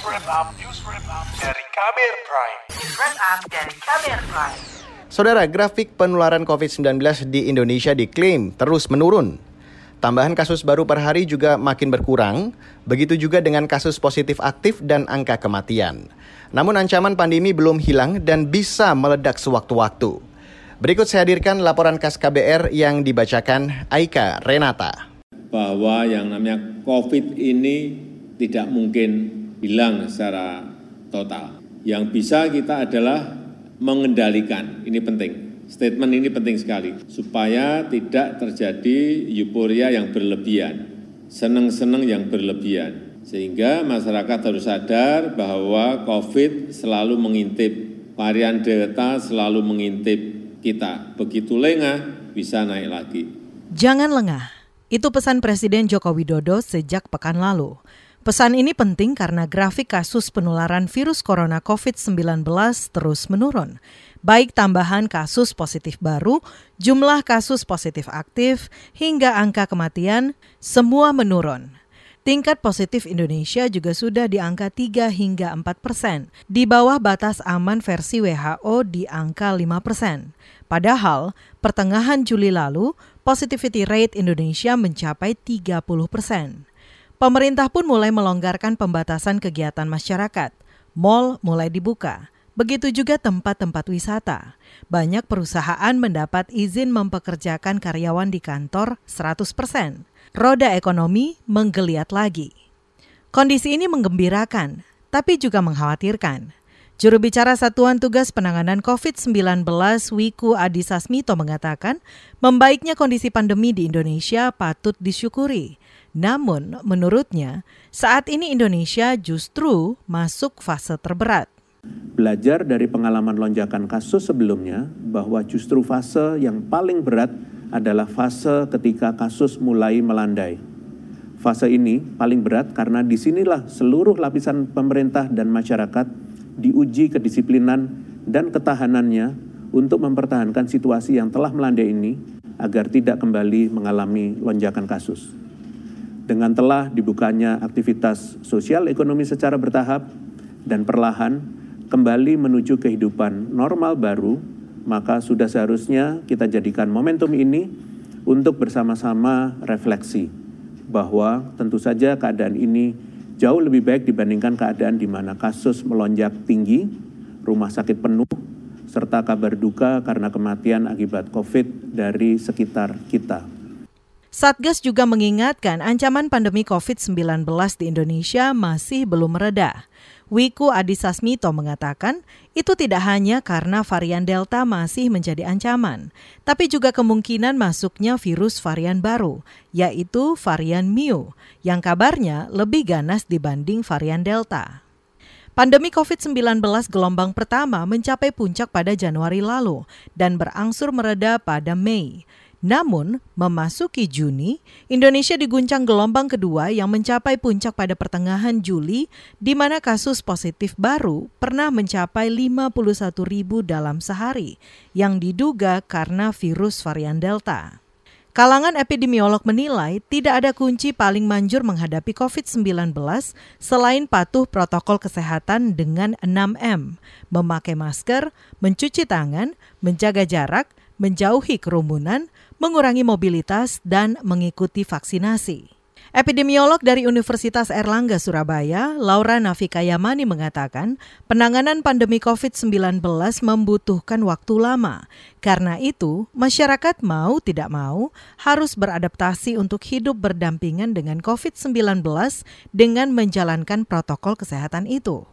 Up, News Wrap Up dari Kamer Prime. News Up dari Kamer Prime. Saudara, grafik penularan COVID-19 di Indonesia diklaim terus menurun. Tambahan kasus baru per hari juga makin berkurang, begitu juga dengan kasus positif aktif dan angka kematian. Namun ancaman pandemi belum hilang dan bisa meledak sewaktu-waktu. Berikut saya hadirkan laporan khas KBR yang dibacakan Aika Renata. Bahwa yang namanya COVID ini tidak mungkin hilang secara total. Yang bisa kita adalah mengendalikan, ini penting. Statement ini penting sekali, supaya tidak terjadi euforia yang berlebihan, senang-senang yang berlebihan. Sehingga masyarakat harus sadar bahwa COVID selalu mengintip, varian Delta selalu mengintip kita. Begitu lengah, bisa naik lagi. Jangan lengah. Itu pesan Presiden Joko Widodo sejak pekan lalu. Pesan ini penting karena grafik kasus penularan virus corona COVID-19 terus menurun. Baik tambahan kasus positif baru, jumlah kasus positif aktif, hingga angka kematian, semua menurun. Tingkat positif Indonesia juga sudah di angka 3 hingga 4 persen, di bawah batas aman versi WHO di angka 5 persen. Padahal, pertengahan Juli lalu, positivity rate Indonesia mencapai 30 persen. Pemerintah pun mulai melonggarkan pembatasan kegiatan masyarakat. Mal mulai dibuka. Begitu juga tempat-tempat wisata. Banyak perusahaan mendapat izin mempekerjakan karyawan di kantor 100%. Roda ekonomi menggeliat lagi. Kondisi ini menggembirakan, tapi juga mengkhawatirkan. Juru bicara Satuan Tugas Penanganan COVID-19 Wiku Adhisa Smito mengatakan, membaiknya kondisi pandemi di Indonesia patut disyukuri. Namun, menurutnya, saat ini Indonesia justru masuk fase terberat. Belajar dari pengalaman lonjakan kasus sebelumnya bahwa justru fase yang paling berat adalah fase ketika kasus mulai melandai. Fase ini paling berat karena di sinilah seluruh lapisan pemerintah dan masyarakat diuji kedisiplinan dan ketahanannya untuk mempertahankan situasi yang telah melandai ini agar tidak kembali mengalami lonjakan kasus dengan telah dibukanya aktivitas sosial ekonomi secara bertahap dan perlahan kembali menuju kehidupan normal baru, maka sudah seharusnya kita jadikan momentum ini untuk bersama-sama refleksi bahwa tentu saja keadaan ini jauh lebih baik dibandingkan keadaan di mana kasus melonjak tinggi, rumah sakit penuh, serta kabar duka karena kematian akibat COVID dari sekitar kita. Satgas juga mengingatkan ancaman pandemi COVID-19 di Indonesia masih belum mereda. Wiku Adhisa Smito mengatakan itu tidak hanya karena varian Delta masih menjadi ancaman, tapi juga kemungkinan masuknya virus varian baru, yaitu varian Mu, yang kabarnya lebih ganas dibanding varian Delta. Pandemi COVID-19 gelombang pertama mencapai puncak pada Januari lalu dan berangsur mereda pada Mei. Namun, memasuki Juni, Indonesia diguncang gelombang kedua yang mencapai puncak pada pertengahan Juli, di mana kasus positif baru pernah mencapai 51 ribu dalam sehari, yang diduga karena virus varian Delta. Kalangan epidemiolog menilai tidak ada kunci paling manjur menghadapi COVID-19 selain patuh protokol kesehatan dengan 6M, memakai masker, mencuci tangan, menjaga jarak, menjauhi kerumunan, mengurangi mobilitas, dan mengikuti vaksinasi. Epidemiolog dari Universitas Erlangga Surabaya, Laura Nafika Yamani mengatakan, penanganan pandemi COVID-19 membutuhkan waktu lama. Karena itu, masyarakat mau tidak mau harus beradaptasi untuk hidup berdampingan dengan COVID-19 dengan menjalankan protokol kesehatan itu.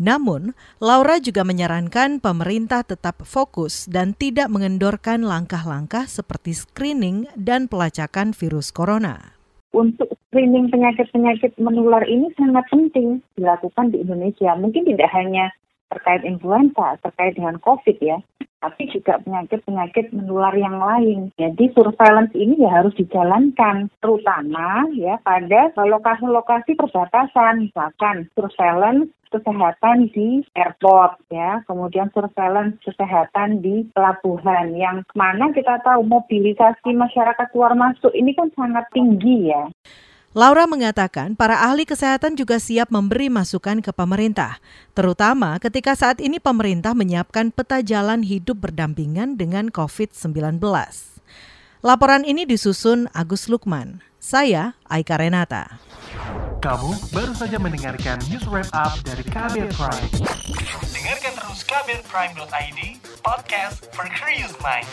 Namun, Laura juga menyarankan pemerintah tetap fokus dan tidak mengendorkan langkah-langkah seperti screening dan pelacakan virus corona. Untuk screening penyakit-penyakit menular ini sangat penting dilakukan di Indonesia. Mungkin tidak hanya terkait influenza, terkait dengan COVID ya, tapi juga penyakit-penyakit menular yang lain. Jadi surveillance ini ya harus dijalankan, terutama ya pada lokasi-lokasi perbatasan, misalkan surveillance kesehatan di airport ya, kemudian surveillance kesehatan di pelabuhan yang mana kita tahu mobilisasi masyarakat keluar masuk ini kan sangat tinggi ya. Laura mengatakan para ahli kesehatan juga siap memberi masukan ke pemerintah, terutama ketika saat ini pemerintah menyiapkan peta jalan hidup berdampingan dengan COVID-19. Laporan ini disusun Agus Lukman. Saya Aika Renata. Kamu baru saja mendengarkan news wrap up dari Kabel Prime. Dengarkan terus kabelprime.id, podcast for curious mind.